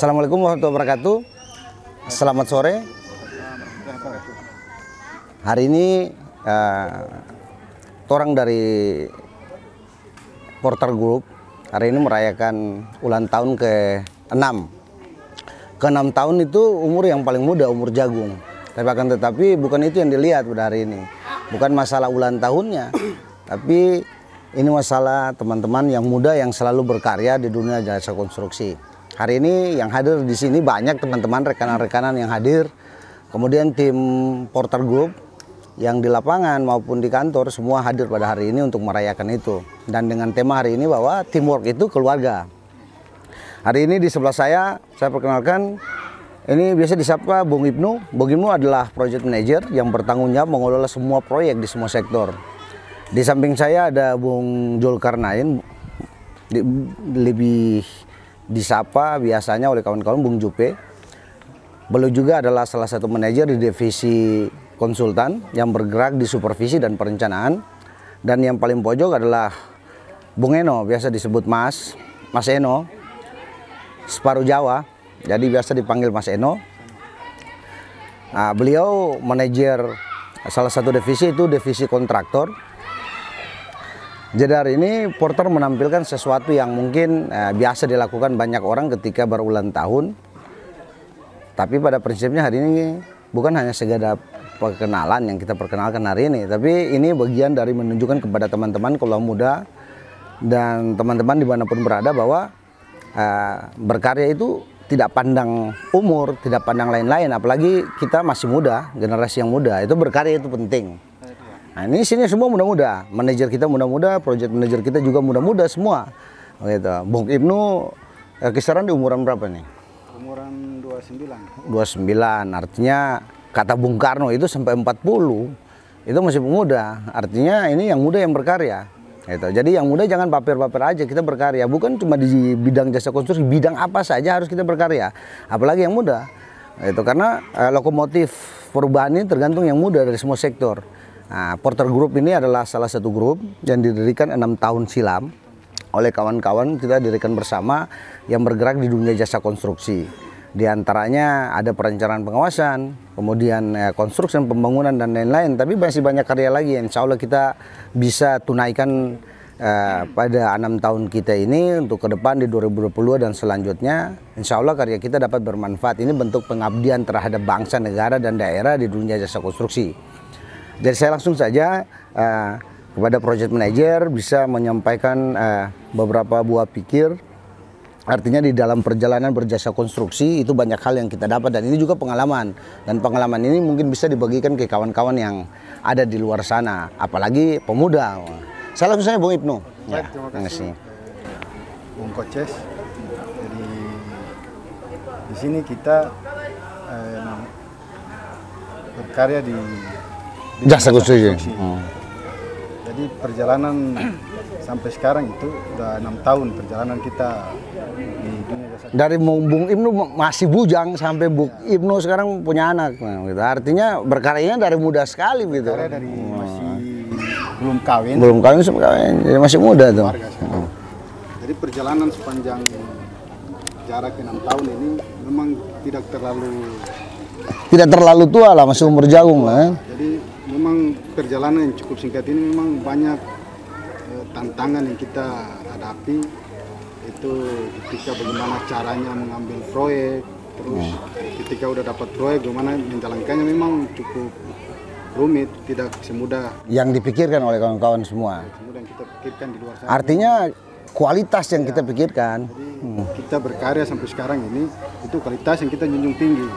Assalamualaikum warahmatullahi wabarakatuh. Selamat sore. Hari ini uh, orang dari Porter Group hari ini merayakan ulang tahun ke-6. Ke-6 tahun itu umur yang paling muda, umur jagung. Tapi akan tetapi bukan itu yang dilihat pada hari ini. Bukan masalah ulang tahunnya, tapi ini masalah teman-teman yang muda yang selalu berkarya di dunia jasa konstruksi. Hari ini yang hadir di sini banyak teman-teman rekanan-rekanan yang hadir. Kemudian tim Porter Group yang di lapangan maupun di kantor semua hadir pada hari ini untuk merayakan itu. Dan dengan tema hari ini bahwa teamwork itu keluarga. Hari ini di sebelah saya, saya perkenalkan ini biasa disapa Bung Ibnu. Bung Ibnu adalah project manager yang bertanggung jawab mengelola semua proyek di semua sektor. Di samping saya ada Bung Julkarnain, lebih disapa biasanya oleh kawan-kawan Bung Jupe. Beliau juga adalah salah satu manajer di divisi konsultan yang bergerak di supervisi dan perencanaan. Dan yang paling pojok adalah Bung Eno, biasa disebut Mas, Mas Eno, separuh Jawa, jadi biasa dipanggil Mas Eno. Nah, beliau manajer salah satu divisi itu divisi kontraktor jadi hari ini Porter menampilkan sesuatu yang mungkin eh, biasa dilakukan banyak orang ketika berulang tahun. Tapi pada prinsipnya hari ini bukan hanya segala perkenalan yang kita perkenalkan hari ini, tapi ini bagian dari menunjukkan kepada teman-teman kalau muda dan teman-teman di mana pun berada bahwa eh, berkarya itu tidak pandang umur, tidak pandang lain-lain, apalagi kita masih muda, generasi yang muda, itu berkarya itu penting. Nah ini sini semua muda-muda, manajer kita muda-muda, project manajer kita juga muda-muda semua. Gitu. Bung Ibnu eh, kisaran di umuran berapa nih? Umuran 29. 29, artinya kata Bung Karno itu sampai 40 itu masih muda. Artinya ini yang muda yang berkarya. Gitu. Jadi yang muda jangan paper-paper aja, kita berkarya. Bukan cuma di bidang jasa konstruksi, bidang apa saja harus kita berkarya. Apalagi yang muda. Itu karena eh, lokomotif perubahan ini tergantung yang muda dari semua sektor. Nah, Porter Group ini adalah salah satu grup yang didirikan enam tahun silam oleh kawan-kawan kita dirikan bersama yang bergerak di dunia jasa konstruksi. Di antaranya ada perencanaan pengawasan, kemudian eh, konstruksi pembangunan dan lain-lain. Tapi masih banyak karya lagi. Insya Allah kita bisa tunaikan eh, pada enam tahun kita ini untuk ke depan di 2020 dan selanjutnya. Insya Allah karya kita dapat bermanfaat. Ini bentuk pengabdian terhadap bangsa, negara, dan daerah di dunia jasa konstruksi. Jadi saya langsung saja uh, kepada project manager bisa menyampaikan uh, beberapa buah pikir. Artinya di dalam perjalanan berjasa konstruksi itu banyak hal yang kita dapat dan ini juga pengalaman dan pengalaman ini mungkin bisa dibagikan ke kawan-kawan yang ada di luar sana, apalagi pemuda. Saya langsung saja Bung Ibnu. Ya, terima kasih. Bung Koces. Jadi di sini kita eh, berkarya di jasa konstruksi. Hmm. Jadi perjalanan sampai sekarang itu udah enam tahun perjalanan kita di dunia jasa. Dari Bung Ibnu masih bujang sampai Bung Ibnu sekarang punya anak, nah, gitu. Artinya berkaryanya dari muda sekali gitu. Berkarya dari masih belum kawin. Belum kawin sebelum kawin, jadi masih muda tuh. Hmm. Jadi perjalanan sepanjang jarak enam tahun ini memang tidak terlalu tidak terlalu tua lah, masih umur jagung lah. Jadi memang perjalanan yang cukup singkat ini memang banyak eh, tantangan yang kita hadapi. Itu ketika bagaimana caranya mengambil proyek terus ketika udah dapat proyek bagaimana menjalankannya memang cukup rumit tidak semudah. Yang dipikirkan oleh kawan-kawan semua. yang kita pikirkan di luar sana. Artinya kualitas yang kita pikirkan. Jadi kita berkarya sampai sekarang ini itu kualitas yang kita junjung tinggi.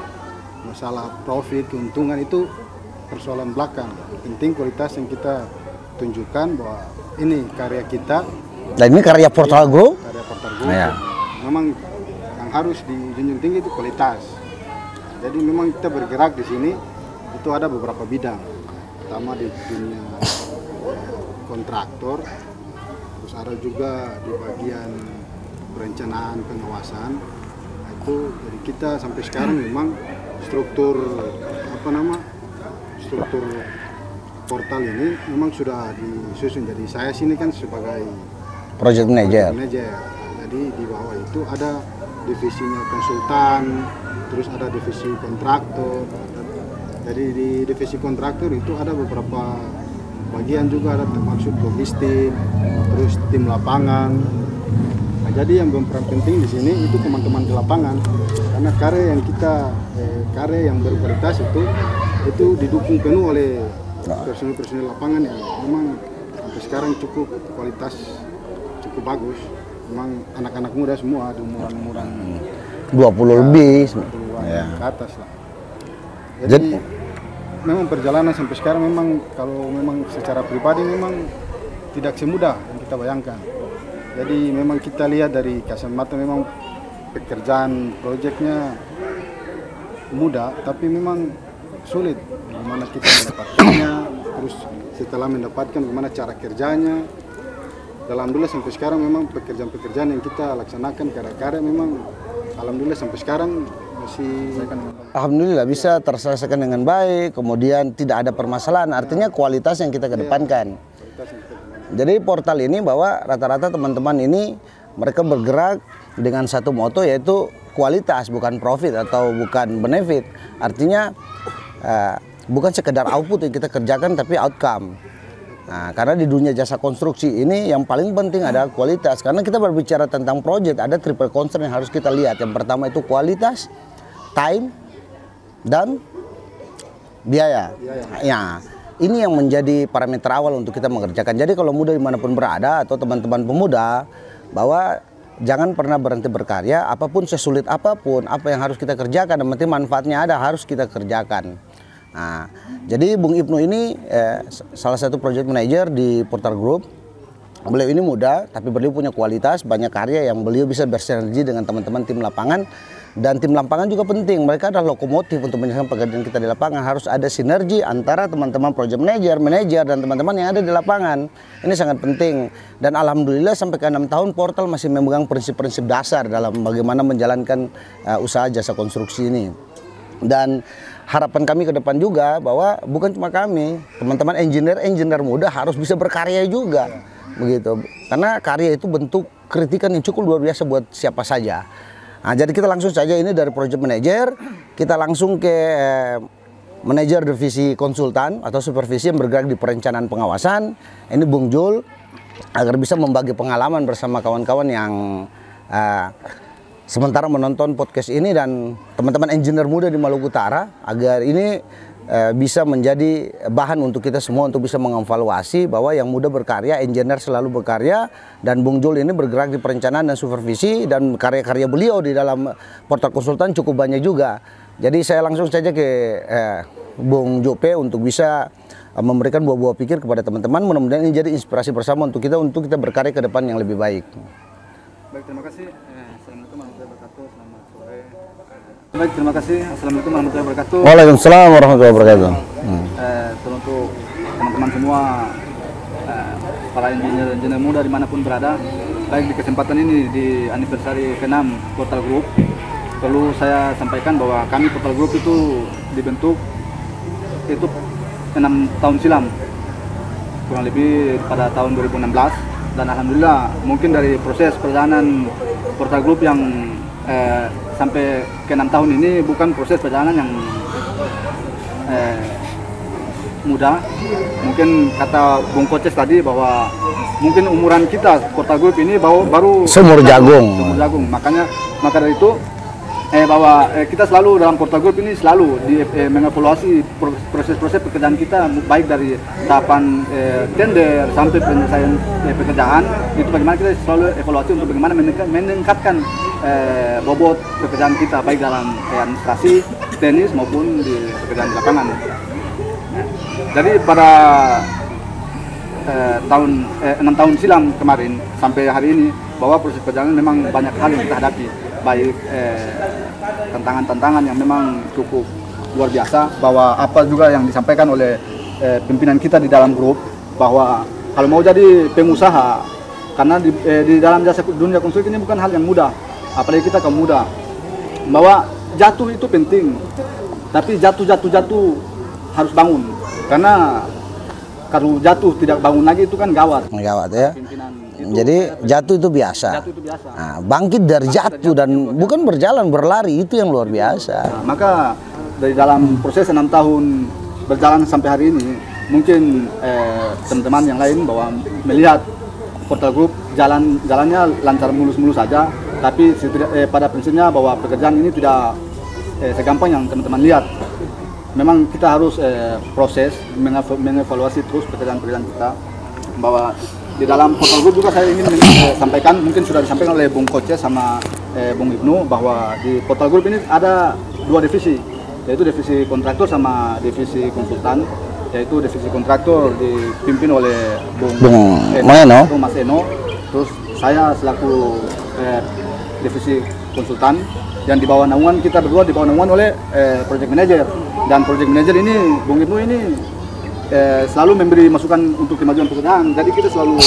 Masalah profit keuntungan itu persoalan belakang. Penting kualitas yang kita tunjukkan bahwa ini karya kita. Dan ini karya Portal Group. karya Porter Group Ya. memang yang harus dijunjung tinggi itu kualitas. Jadi memang kita bergerak di sini itu ada beberapa bidang. Pertama di dunia kontraktor terus ada juga di bagian perencanaan pengawasan. Nah, itu jadi kita sampai sekarang memang struktur apa nama struktur portal ini memang sudah disusun jadi saya sini kan sebagai Project Manager. manajer. Jadi di bawah itu ada divisinya konsultan terus ada divisi kontraktor jadi di divisi kontraktor itu ada beberapa bagian juga ada termasuk logistik terus tim lapangan nah, jadi yang berperan penting di sini itu teman-teman di lapangan karena karya yang kita eh, karya yang berkualitas itu itu didukung penuh oleh personil-personil lapangan yang memang sampai sekarang cukup kualitas cukup bagus memang anak-anak muda semua di umuran-umuran 20 lebih. 20-an Ya. ke atas lah. Jadi, Jadi- memang perjalanan sampai sekarang memang kalau memang secara pribadi memang tidak semudah yang kita bayangkan. Jadi memang kita lihat dari kacamata memang pekerjaan proyeknya mudah, tapi memang sulit bagaimana kita mendapatkannya, terus setelah mendapatkan bagaimana cara kerjanya. Dan Alhamdulillah sampai sekarang memang pekerjaan-pekerjaan yang kita laksanakan karya-karya memang Alhamdulillah sampai sekarang masih Alhamdulillah bisa terselesaikan dengan baik, kemudian tidak ada permasalahan. Artinya kualitas yang kita kedepankan. Jadi portal ini bahwa rata-rata teman-teman ini mereka bergerak dengan satu moto yaitu kualitas bukan profit atau bukan benefit. Artinya eh, bukan sekedar output yang kita kerjakan tapi outcome. Nah, karena di dunia jasa konstruksi ini yang paling penting adalah kualitas. Karena kita berbicara tentang project ada triple concern yang harus kita lihat. Yang pertama itu kualitas, time, dan biaya. Ya, ini yang menjadi parameter awal untuk kita mengerjakan. Jadi kalau muda di mana pun berada atau teman-teman pemuda, bahwa jangan pernah berhenti berkarya, apa pun sesulit apa pun, apa yang harus kita kerjakan, yang penting manfaatnya ada harus kita kerjakan. Nah, jadi Bung Ibnu ini eh, salah satu project manager di Portal Group. Beliau ini muda, tapi beliau punya kualitas, banyak karya yang beliau bisa bersinergi dengan teman-teman tim lapangan. Dan tim lapangan juga penting, mereka adalah lokomotif untuk menyelesaikan pekerjaan kita di lapangan. Harus ada sinergi antara teman-teman project manager, manajer, dan teman-teman yang ada di lapangan. Ini sangat penting. Dan Alhamdulillah sampai ke enam tahun Portal masih memegang prinsip-prinsip dasar dalam bagaimana menjalankan uh, usaha jasa konstruksi ini. Dan harapan kami ke depan juga bahwa bukan cuma kami, teman-teman engineer-engineer muda harus bisa berkarya juga. Begitu. Karena karya itu bentuk kritikan yang cukup luar biasa buat siapa saja. Nah, jadi kita langsung saja ini dari project manager, kita langsung ke eh, manajer divisi konsultan atau supervisi yang bergerak di perencanaan pengawasan. Ini Bung Jul agar bisa membagi pengalaman bersama kawan-kawan yang eh, sementara menonton podcast ini dan teman-teman engineer muda di Maluku Utara agar ini eh, bisa menjadi bahan untuk kita semua untuk bisa mengevaluasi bahwa yang muda berkarya, engineer selalu berkarya dan Bung Jul ini bergerak di perencanaan dan supervisi dan karya-karya beliau di dalam portal konsultan cukup banyak juga. Jadi saya langsung saja ke eh, Bung Jope untuk bisa eh, memberikan buah-buah pikir kepada teman-teman mudah-mudahan ini jadi inspirasi bersama untuk kita untuk kita berkarya ke depan yang lebih baik. Baik, terima kasih. Eh, Assalamualaikum warahmatullahi wabarakatuh. Selamat sore. Eh, Baik, terima kasih. Assalamualaikum warahmatullahi wabarakatuh. Waalaikumsalam warahmatullahi wabarakatuh. Eh, untuk teman-teman semua, eh, para engineer-engineer muda di mana pun berada, baik di kesempatan ini di anniversary ke-6 Portal Group, perlu saya sampaikan bahwa kami Portal Group itu dibentuk itu enam tahun silam, kurang lebih pada tahun 2016 dan alhamdulillah mungkin dari proses perjalanan Portal Group yang eh, sampai ke enam tahun ini bukan proses perjalanan yang eh, mudah. Mungkin kata Bung Koces tadi bahwa mungkin umuran kita Portal Group ini baru baru Sumur jagung. Sumur jagung. Makanya maka dari itu eh bahwa eh, kita selalu dalam Portal Group ini selalu di eh, mengevaluasi pro- proses-proses pekerjaan kita baik dari tahapan eh, tender sampai penyelesaian eh, pekerjaan itu bagaimana kita selalu evaluasi untuk bagaimana meningkat- meningkatkan eh, bobot pekerjaan kita baik dalam eh, administrasi, teknis maupun di pekerjaan di lapangan. Jadi pada eh, tahun eh, tahun silam kemarin sampai hari ini bahwa proses perjalanan memang banyak hal yang kita hadapi baik eh, tantangan-tantangan yang memang cukup luar biasa bahwa apa juga yang disampaikan oleh eh, pimpinan kita di dalam grup bahwa kalau mau jadi pengusaha karena di, eh, di dalam jasa dunia konstruksi ini bukan hal yang mudah apalagi kita kaum muda bahwa jatuh itu penting tapi jatuh jatuh jatuh harus bangun karena kalau jatuh tidak bangun lagi itu kan gawat Gawat ya. Pimpinan Jadi jatuh itu biasa. jatuh itu biasa. Nah, bangkit dari jatuh dan bukan berjalan berlari itu yang luar biasa. Nah, maka dari dalam proses enam tahun berjalan sampai hari ini, mungkin eh, teman-teman yang lain bahwa melihat Portal Group jalan jalannya lancar mulus-mulus saja, tapi eh, pada prinsipnya bahwa pekerjaan ini tidak eh, segampang yang teman-teman lihat. Memang kita harus eh, proses mengev- mengevaluasi terus pekerjaan-pekerjaan kita bahwa di dalam Portal Group juga saya ingin eh, sampaikan mungkin sudah disampaikan oleh Bung Koce sama eh, Bung Ibnu bahwa di Portal Group ini ada dua divisi yaitu divisi kontraktor sama divisi konsultan yaitu divisi kontraktor dipimpin oleh Bung, Bung Eno. Bung Mas Eno terus saya selaku eh, divisi konsultan dan di bawah naungan kita berdua di bawah naungan oleh eh, project manager dan project manager ini Bung Ibnu ini eh, selalu memberi masukan untuk kemajuan pekerjaan. Jadi kita selalu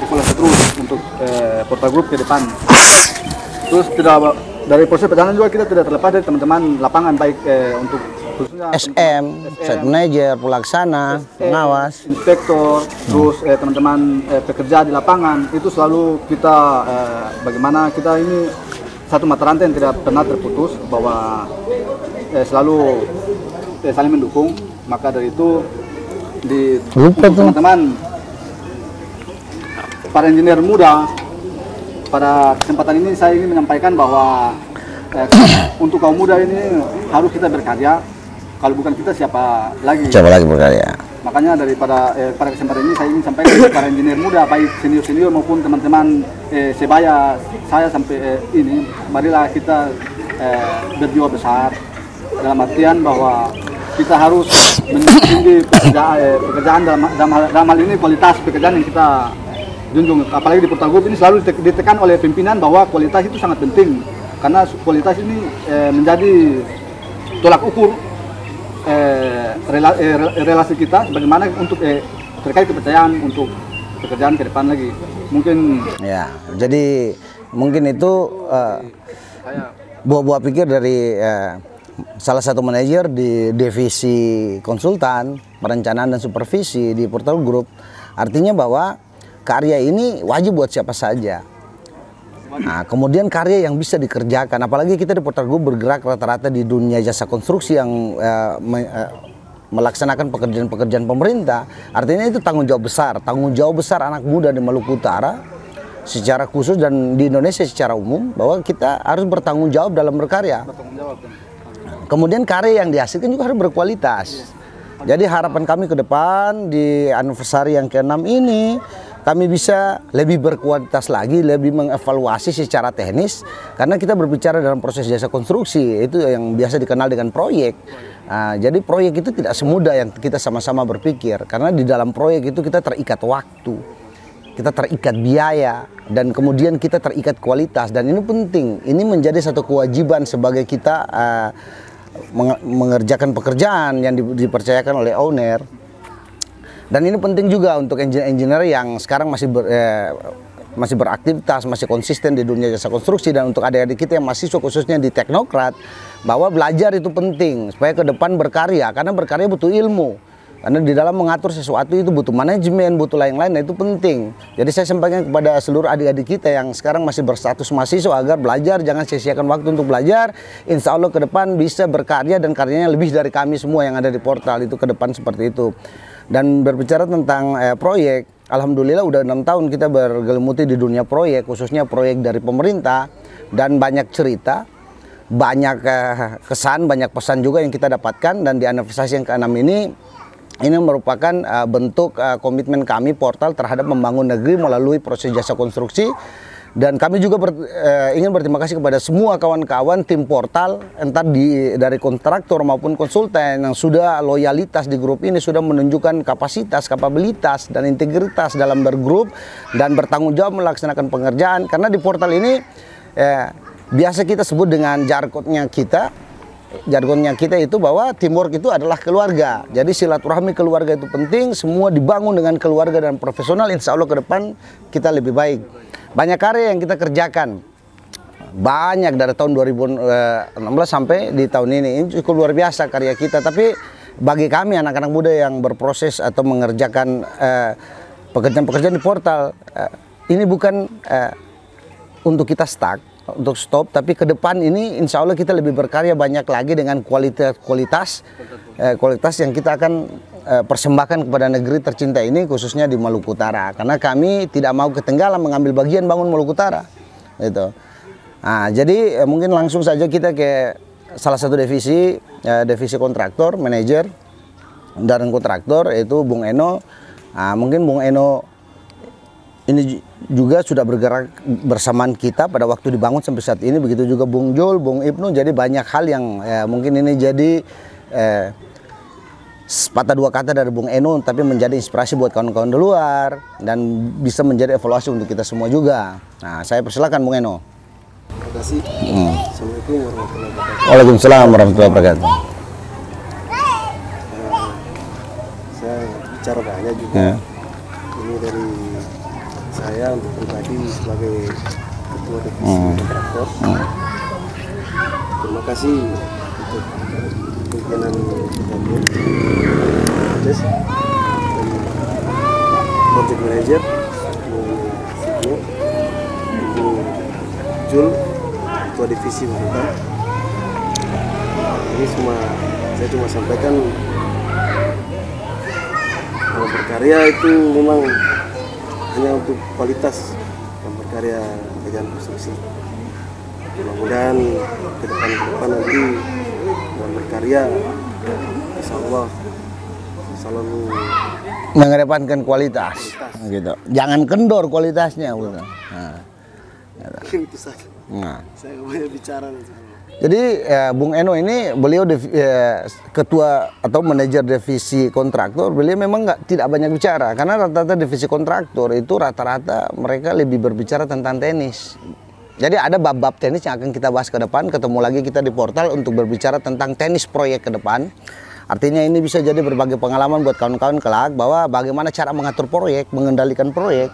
evaluasi terus untuk eh, portal group ke depan. Terus tidak dari proses perjalanan juga kita tidak terlepas dari teman-teman lapangan baik eh, untuk khususnya SM, site manager, pelaksana, pengawas. inspektor, terus eh, teman-teman eh, pekerja di lapangan itu selalu kita eh, bagaimana kita ini satu mata rantai yang tidak pernah terputus bahwa eh, selalu eh, saling mendukung. Maka dari itu di Lupa untuk tuh. teman-teman para engineer muda pada kesempatan ini saya ingin menyampaikan bahwa eh, untuk kaum muda ini harus kita berkarya. Kalau bukan kita siapa lagi? Coba lagi berkarya. Makanya daripada eh, pada kesempatan ini saya ingin sampaikan kepada para engineer muda baik senior-senior maupun teman-teman eh, sebaya saya sampai eh, ini marilah kita eh, berjiwa besar dalam artian bahwa kita harus meninggi pekerjaan, eh, pekerjaan dalam, dalam, hal- dalam hal ini kualitas pekerjaan yang kita junjung. Apalagi di Portal Group ini selalu dite- ditekan oleh pimpinan bahwa kualitas itu sangat penting. Karena kualitas ini eh, menjadi tolak ukur eh, rela- eh, rel- relasi kita bagaimana untuk eh, terkait kepercayaan untuk pekerjaan ke depan lagi. Mungkin Ya, jadi mungkin itu eh, buah-buah pikir dari eh, salah satu manajer di divisi konsultan, perencanaan dan supervisi di Portal Group. Artinya bahwa karya ini wajib buat siapa saja. Nah, kemudian karya yang bisa dikerjakan, apalagi kita di Portal Group bergerak rata-rata di dunia jasa konstruksi yang eh, me- eh, melaksanakan pekerjaan-pekerjaan pemerintah. Artinya itu tanggung jawab besar, tanggung jawab besar anak muda di Maluku Utara secara khusus dan di Indonesia secara umum bahwa kita harus bertanggung jawab dalam berkarya. Kemudian karya yang dihasilkan juga harus berkualitas. Jadi harapan kami ke depan di anniversary yang ke-6 ini kami bisa lebih berkualitas lagi, lebih mengevaluasi secara teknis karena kita berbicara dalam proses jasa konstruksi itu yang biasa dikenal dengan proyek. Nah, jadi proyek itu tidak semudah yang kita sama-sama berpikir karena di dalam proyek itu kita terikat waktu kita terikat biaya dan kemudian kita terikat kualitas dan ini penting ini menjadi satu kewajiban sebagai kita uh, mengerjakan pekerjaan yang di- dipercayakan oleh owner. Dan ini penting juga untuk engineer-engineer yang sekarang masih ber, eh, masih beraktivitas, masih konsisten di dunia jasa konstruksi. Dan untuk adik-adik kita yang mahasiswa khususnya di teknokrat bahwa belajar itu penting supaya ke depan berkarya. Karena berkarya butuh ilmu. Karena di dalam mengatur sesuatu itu butuh manajemen, butuh lain-lain, nah itu penting. Jadi saya sampaikan kepada seluruh adik-adik kita yang sekarang masih berstatus mahasiswa agar belajar, jangan sia-siakan waktu untuk belajar. Insya Allah ke depan bisa berkarya dan karyanya lebih dari kami semua yang ada di portal itu ke depan seperti itu. Dan berbicara tentang eh, proyek, Alhamdulillah udah enam tahun kita bergelimuti di dunia proyek, khususnya proyek dari pemerintah dan banyak cerita banyak eh, kesan, banyak pesan juga yang kita dapatkan dan di anniversary yang ke-6 ini ini merupakan eh, bentuk eh, komitmen kami portal terhadap membangun negeri melalui proses jasa konstruksi. Dan kami juga ber- eh, ingin berterima kasih kepada semua kawan-kawan tim portal entah di dari kontraktor maupun konsultan yang sudah loyalitas di grup ini sudah menunjukkan kapasitas, kapabilitas dan integritas dalam bergrup dan bertanggung jawab melaksanakan pengerjaan. Karena di portal ini eh, biasa kita sebut dengan jargonnya kita jargonnya kita itu bahwa teamwork itu adalah keluarga. Jadi silaturahmi keluarga itu penting, semua dibangun dengan keluarga dan profesional. Insya Allah ke depan kita lebih baik. Banyak karya yang kita kerjakan, banyak dari tahun 2016 sampai di tahun ini. Ini cukup luar biasa karya kita. Tapi bagi kami anak-anak muda yang berproses atau mengerjakan eh, pekerjaan-pekerjaan di portal, eh, ini bukan eh, untuk kita stuck, untuk stop, tapi ke depan ini insya Allah kita lebih berkarya banyak lagi dengan kualitas kualitas eh, kualitas yang kita akan eh, persembahkan kepada negeri tercinta ini khususnya di Maluku Utara karena kami tidak mau ketinggalan mengambil bagian bangun Maluku Utara gitu. Nah, jadi eh, mungkin langsung saja kita ke salah satu divisi eh, divisi kontraktor, manajer dan kontraktor yaitu Bung Eno. Nah, mungkin Bung Eno ini ju- juga sudah bergerak bersamaan kita pada waktu dibangun sampai saat ini begitu juga Bung Jul, Bung Ibnu jadi banyak hal yang eh, mungkin ini jadi eh, sepatah dua kata dari Bung Eno tapi menjadi inspirasi buat kawan-kawan di luar dan bisa menjadi evaluasi untuk kita semua juga. Nah, saya persilakan Bung Eno. Terima kasih. Hmm. Assalamualaikum warahmatullahi wabarakatuh. Waalaikumsalam warahmatullahi wabarakatuh. Eh, saya bicara banyak juga. Ya. Ini dari saya untuk pribadi sebagai ketua divisi Hmm. kontraktor. Terima kasih untuk pimpinan kita Des dan project manager Bu Signo, Bu Jul, ketua divisi hutan. Ini cuma saya cuma sampaikan kalau berkarya itu memang hanya untuk kualitas dan berkarya dengan konstruksi. Mudah-mudahan ke depan ke depan nanti dalam berkarya, insya Allah selalu Mengedepankan kualitas, gitu. Jangan kendor kualitasnya, gitu. Nah, itu saja. nah. Saya banyak bicara. Jadi eh, Bung Eno ini beliau eh, ketua atau manajer divisi kontraktor, beliau memang nggak tidak banyak bicara karena rata-rata divisi kontraktor itu rata-rata mereka lebih berbicara tentang tenis. Jadi ada bab-bab tenis yang akan kita bahas ke depan, ketemu lagi kita di portal untuk berbicara tentang tenis proyek ke depan. Artinya ini bisa jadi berbagai pengalaman buat kawan-kawan kelak bahwa bagaimana cara mengatur proyek, mengendalikan proyek,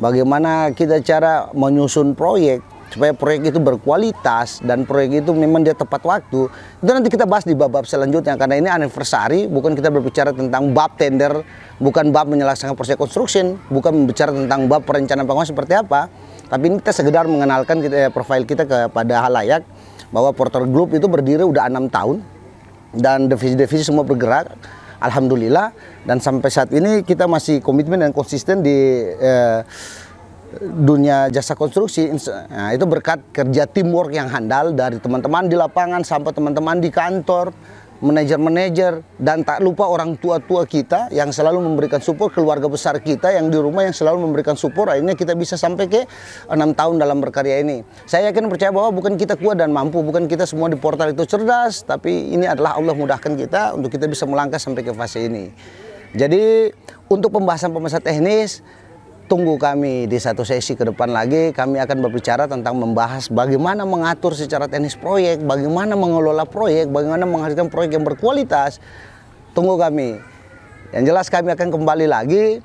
bagaimana kita cara menyusun proyek supaya proyek itu berkualitas dan proyek itu memang dia tepat waktu. Itu nanti kita bahas di bab-bab selanjutnya karena ini anniversary, bukan kita berbicara tentang bab tender, bukan bab menyelesaikan proses construction, bukan berbicara tentang bab perencanaan bangunan seperti apa. Tapi ini kita sekedar mengenalkan kita, profil kita kepada halayak bahwa Porter Group itu berdiri udah enam tahun dan divisi-divisi semua bergerak alhamdulillah dan sampai saat ini kita masih komitmen dan konsisten di eh, dunia jasa konstruksi nah, itu berkat kerja teamwork yang handal dari teman-teman di lapangan sampai teman-teman di kantor manajer-manajer dan tak lupa orang tua-tua kita yang selalu memberikan support keluarga besar kita yang di rumah yang selalu memberikan support. Akhirnya kita bisa sampai ke enam tahun dalam berkarya ini. Saya yakin percaya bahwa bukan kita kuat dan mampu bukan kita semua di portal itu cerdas tapi ini adalah Allah mudahkan kita untuk kita bisa melangkah sampai ke fase ini. Jadi untuk pembahasan-pembahasan teknis tunggu kami di satu sesi ke depan lagi kami akan berbicara tentang membahas bagaimana mengatur secara teknis proyek, bagaimana mengelola proyek, bagaimana menghasilkan proyek yang berkualitas. Tunggu kami. Yang jelas kami akan kembali lagi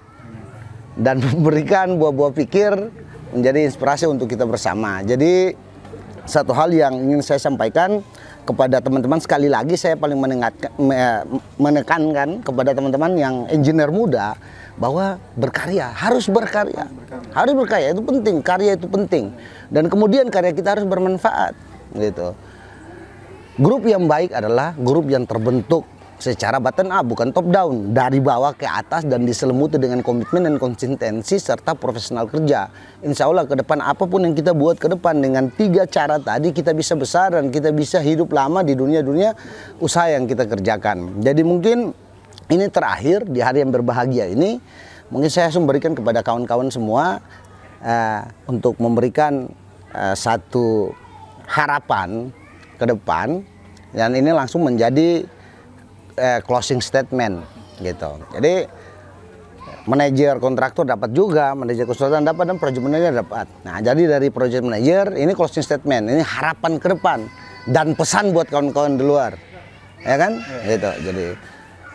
dan memberikan buah-buah pikir menjadi inspirasi untuk kita bersama. Jadi satu hal yang ingin saya sampaikan kepada teman-teman sekali lagi saya paling menekankan kepada teman-teman yang engineer muda bahwa berkarya harus berkarya. Harus berkarya itu penting karya itu penting. Dan kemudian karya kita harus bermanfaat gitu. Grup yang baik adalah grup yang terbentuk secara bottom up bukan top down. Dari bawah ke atas dan diselimuti dengan komitmen dan konsistensi serta profesional kerja. Insya Allah ke depan apa pun yang kita buat ke depan dengan tiga cara tadi kita bisa besar dan kita bisa hidup lama di dunia-dunia usaha yang kita kerjakan. Jadi mungkin ini terakhir di hari yang berbahagia ini mungkin saya langsung berikan kepada kawan-kawan semua eh, untuk memberikan eh, satu harapan ke depan dan ini langsung menjadi eh, closing statement gitu. Jadi manajer kontraktor dapat juga, manajer konsultan dapat dan project manager dapat. Nah, jadi dari project manager ini closing statement, ini harapan ke depan dan pesan buat kawan-kawan di luar. Ya kan? Gitu. Jadi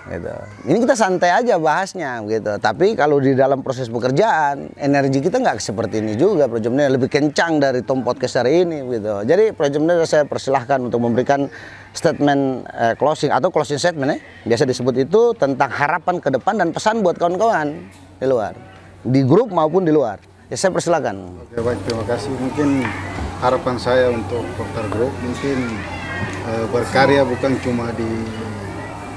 gitu. Ini kita santai aja bahasnya gitu. Tapi kalau di dalam proses pekerjaan, energi kita nggak seperti ini juga. Project manager lebih kencang dari Tom Podcast hari ini gitu. Jadi project manager saya persilahkan untuk memberikan statement eh, closing atau closing statement ya. Biasa disebut itu tentang harapan ke depan dan pesan buat kawan-kawan di luar. Di grup maupun di luar. Ya saya persilakan. Oke baik terima kasih. Mungkin harapan saya untuk Portal Group mungkin eh, berkarya bukan cuma di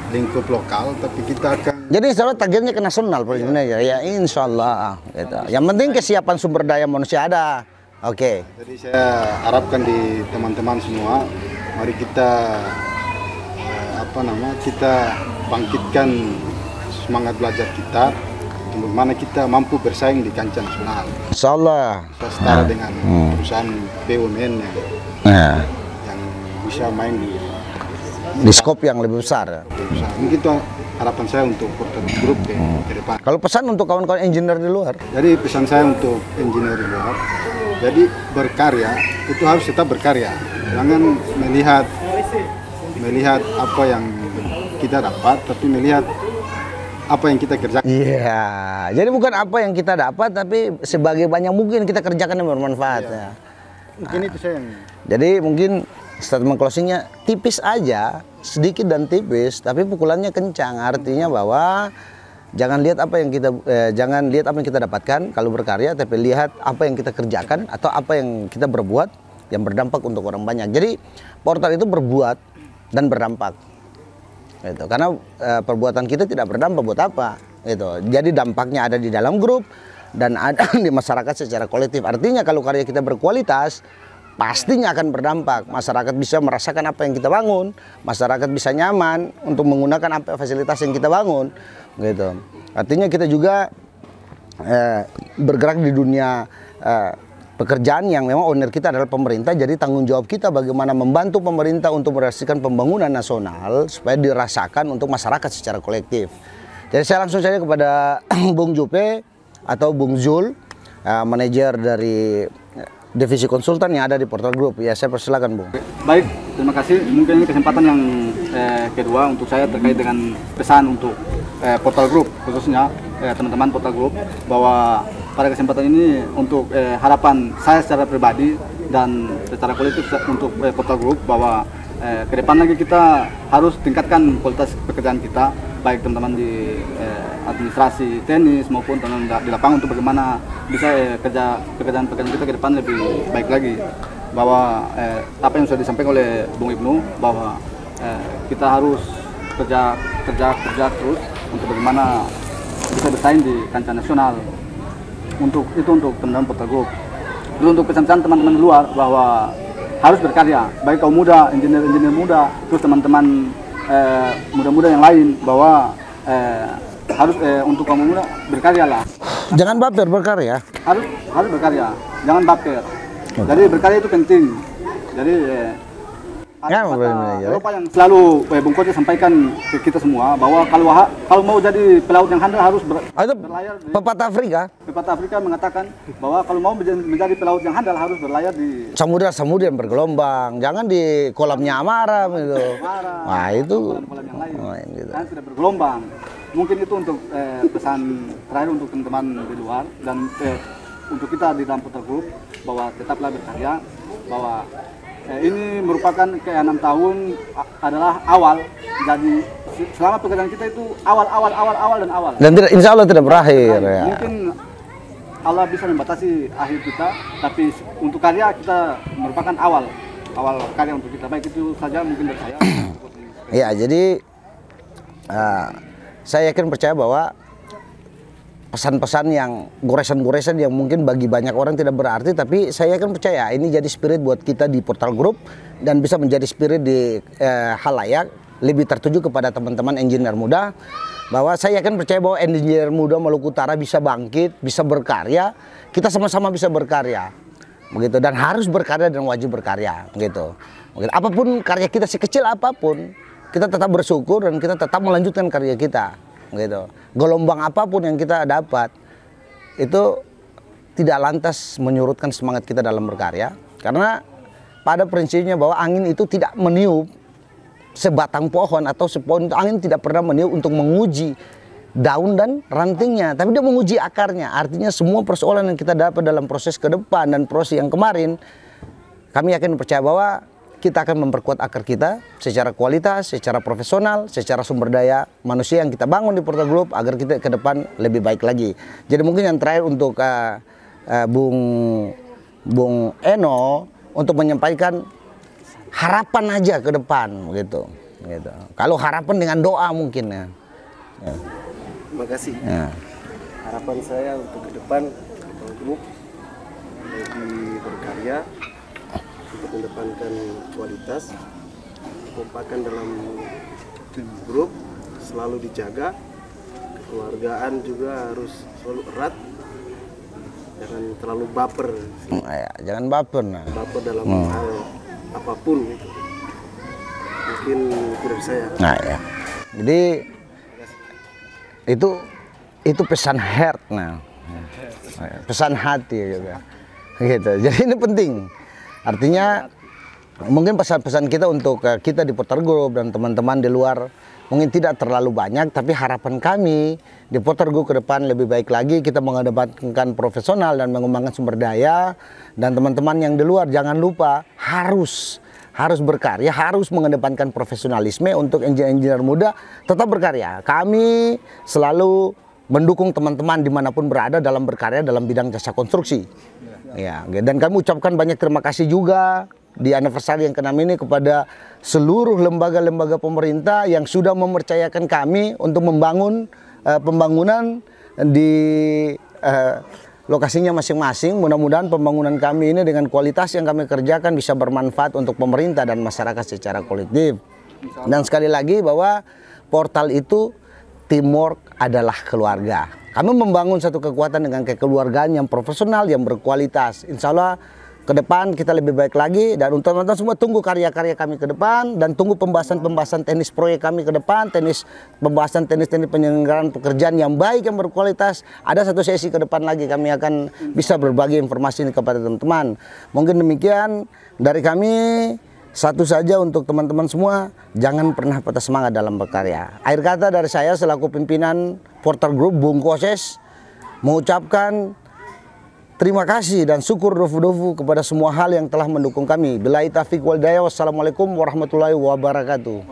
lingkup lokal, tapi kita akan Jadi insya Allah targetnya ke nasional Pak Indonesia. Ya insya Allah. Gitu. Yang penting kesiapan sumber daya manusia ada. Oke. Jadi saya harapkan di teman-teman semua, mari kita eh, apa nama kita bangkitkan semangat belajar kita, untuk mana kita mampu bersaing di kancah nasional. Insya Allah. Kita setara dengan perusahaan BUMN yang, Nah, yang bisa main di di skop yang lebih besar. perusahaan. Mungkin itu harapan saya untuk Portal Group ke, ke depan. Kalau pesan untuk kawan-kawan engineer di luar, Jadi pesan saya untuk engineer di luar, jadi berkarya itu harus tetap berkarya. Jangan melihat melihat apa yang kita dapat, tapi melihat apa yang kita kerjakan. Iya, jadi bukan apa yang kita dapat, tapi sebagai banyak mungkin kita kerjakan yang bermanfaat. ya. Mungkin itu saya yang Jadi mungkin statement closingnya tipis aja, sedikit dan tipis, tapi pukulannya kencang. Artinya bahwa jangan lihat apa yang kita eh, jangan lihat apa yang kita dapatkan kalau berkarya, tapi lihat apa yang kita kerjakan atau apa yang kita berbuat yang berdampak untuk orang banyak. Jadi portal itu berbuat dan berdampak. Gitu. Karena eh, perbuatan kita tidak berdampak buat apa. Gitu. Jadi dampaknya ada di dalam grup dan ada di masyarakat secara kolektif. Artinya kalau karya kita berkualitas, pastinya akan berdampak. Masyarakat bisa merasakan apa yang kita bangun, masyarakat bisa nyaman untuk menggunakan apa fasilitas yang kita bangun. Gitu. Artinya kita juga eh, bergerak di dunia eh, pekerjaan yang memang owner kita adalah pemerintah jadi tanggung jawab kita bagaimana membantu pemerintah untuk merasakan pembangunan nasional supaya dirasakan untuk masyarakat secara kolektif jadi saya langsung saja kepada Bung Jupe atau Bung Zul eh, manajer dari divisi konsultan yang ada di Portal Group ya saya persilakan Bung Baik, terima kasih. Mungkin ini kesempatan yang eh, kedua untuk saya terkait dengan pesan untuk eh, Portal Group, khususnya eh, teman-teman Portal Group, bahwa pada kesempatan ini untuk eh, harapan saya secara pribadi dan secara se- untuk eh, Portal Group bahwa eh, ke depan lagi kita harus tingkatkan kualitas pekerjaan kita, baik teman-teman di eh, administrasi tenis maupun teman-teman di lapangan untuk bagaimana bisa eh, kerja pekerjaan-pekerjaan kita ke depan lebih baik lagi bahwa eh, apa yang sudah disampaikan oleh Bung Ibnu bahwa eh, kita harus kerja kerja kerja terus untuk bagaimana bisa bersaing di kancah nasional untuk itu untuk teman-teman Group. Terus untuk pesan-pesan teman-teman luar bahwa harus berkarya, baik kaum muda, engineer-engineer muda, terus teman-teman eh, muda-muda yang lain bahwa eh, harus eh, untuk kaum muda berkarya lah. Jangan baper berkarya. Harus harus berkarya. Jangan baper. Jadi berkarya itu penting. Jadi eh, Ya, kata ya. Eropa yang selalu eh, Bung Koce sampaikan ke kita semua bahwa kalau kalau mau jadi pelaut yang handal harus ber, itu berlayar di pepatah Afrika. Pepatah Afrika mengatakan bahwa kalau mau menjadi, menjadi pelaut yang handal harus berlayar di samudra-samudra yang bergelombang. Jangan di kolamnya Amara gitu. Wah itu kolam yang lain. Oh, gitu. kan tidak bergelombang mungkin itu untuk eh, pesan terakhir untuk teman-teman di luar dan eh, untuk kita di dalam Putar Group bahwa tetaplah berkarya bahwa eh, ini merupakan ke enam tahun adalah awal jadi se- selama pekerjaan kita itu awal awal awal awal dan awal. Dan tidak insya Allah tidak berakhir Nah, ya. mungkin Allah bisa membatasi akhir kita tapi untuk karya kita merupakan awal awal karya untuk kita. Baik itu saja mungkin dari saya. Ya, jadi eh, saya yakin percaya bahwa pesan-pesan yang goresan-goresan yang mungkin bagi banyak orang tidak berarti, tapi saya yakin percaya ini jadi spirit buat kita di Portal Group dan bisa menjadi spirit di eh, halayak lebih tertuju kepada teman-teman engineer muda bahwa saya yakin percaya bahwa engineer muda Maluku Utara bisa bangkit, bisa berkarya, kita sama-sama bisa berkarya begitu dan harus berkarya dan wajib berkarya gitu. Apa pun karya kita sekecil apa pun, kita tetap bersyukur dan kita tetap melanjutkan karya kita gitu. Gelombang apa pun yang kita dapat itu tidak lantas menyurutkan semangat kita dalam berkarya karena pada prinsipnya bahwa angin itu tidak meniup sebatang pohon atau sepohon angin tidak pernah meniup untuk menguji daun dan rantingnya, tapi dia menguji akarnya. Artinya semua persoalan yang kita dapat dalam proses ke depan dan proses yang kemarin, kami yakin percaya bahwa kita akan memperkuat akar kita secara kualitas, secara profesional, secara sumber daya manusia yang kita bangun di Portal Group agar kita ke depan lebih baik lagi. Jadi mungkin yang terakhir untuk eh, eh, Bung Bung Eno untuk menyampaikan harapan aja ke depan gitu. Gitu. Kalau harapan dengan doa mungkin ya. Ya. Terima kasih. ya. Harapan saya untuk ke depan Ketua Grup lebih berkarya untuk mendepankan kualitas, kekompakan dalam grup selalu dijaga, kekeluargaan juga harus selalu erat, jangan terlalu baper, Hmm, ya, jangan baper nah. baper dalam hal apa pun gitu. Mungkin itu dari saya. Nah ya. Jadi itu itu pesan heart nah. Pesan hati gitu. Gitu. Jadi ini penting. Artinya mungkin pesan-pesan kita untuk eh, kita di Porter Group dan teman-teman di luar mungkin tidak terlalu banyak tapi harapan kami di Porter Group ke depan lebih baik lagi kita mengedepankan profesional dan mengembangkan sumber daya dan teman-teman yang di luar jangan lupa harus harus berkarya, harus mengedepankan profesionalisme untuk engineer-engineer muda tetap berkarya. Kami selalu mendukung teman-teman di mana pun berada dalam berkarya dalam bidang jasa konstruksi. Ya, dan kami ucapkan banyak terima kasih juga di anniversary yang ke-6 ini kepada seluruh lembaga-lembaga pemerintah yang sudah mempercayakan kami untuk membangun eh, pembangunan di eh, lokasinya masing-masing. Mudah-mudahan pembangunan kami ini dengan kualitas yang kami kerjakan bisa bermanfaat untuk pemerintah dan masyarakat secara kolektif. Dan sekali lagi bahwa portal itu teamwork adalah keluarga. Kami membangun satu kekuatan dengan kekeluargaan yang profesional, yang berkualitas. Insya Allah ke depan kita lebih baik lagi dan untuk teman-teman semua tunggu karya-karya kami ke depan dan tunggu pembahasan-pembahasan teknis proyek kami ke depan, teknis pembahasan teknis-teknis penyelenggaraan pekerjaan yang baik yang berkualitas. Ada satu sesi ke depan lagi kami akan bisa berbagi informasi ini kepada teman-teman. Mungkin demikian dari kami satu saja untuk teman-teman semua, jangan pernah patah semangat dalam berkarya. Akhir kata dari saya selaku pimpinan Porter Group Bung Koses mengucapkan terima kasih dan syukur dofu-dofu kepada semua hal yang telah mendukung kami. Bila taufiq wal hidayah. Wassalamualaikum warahmatullahi wabarakatuh.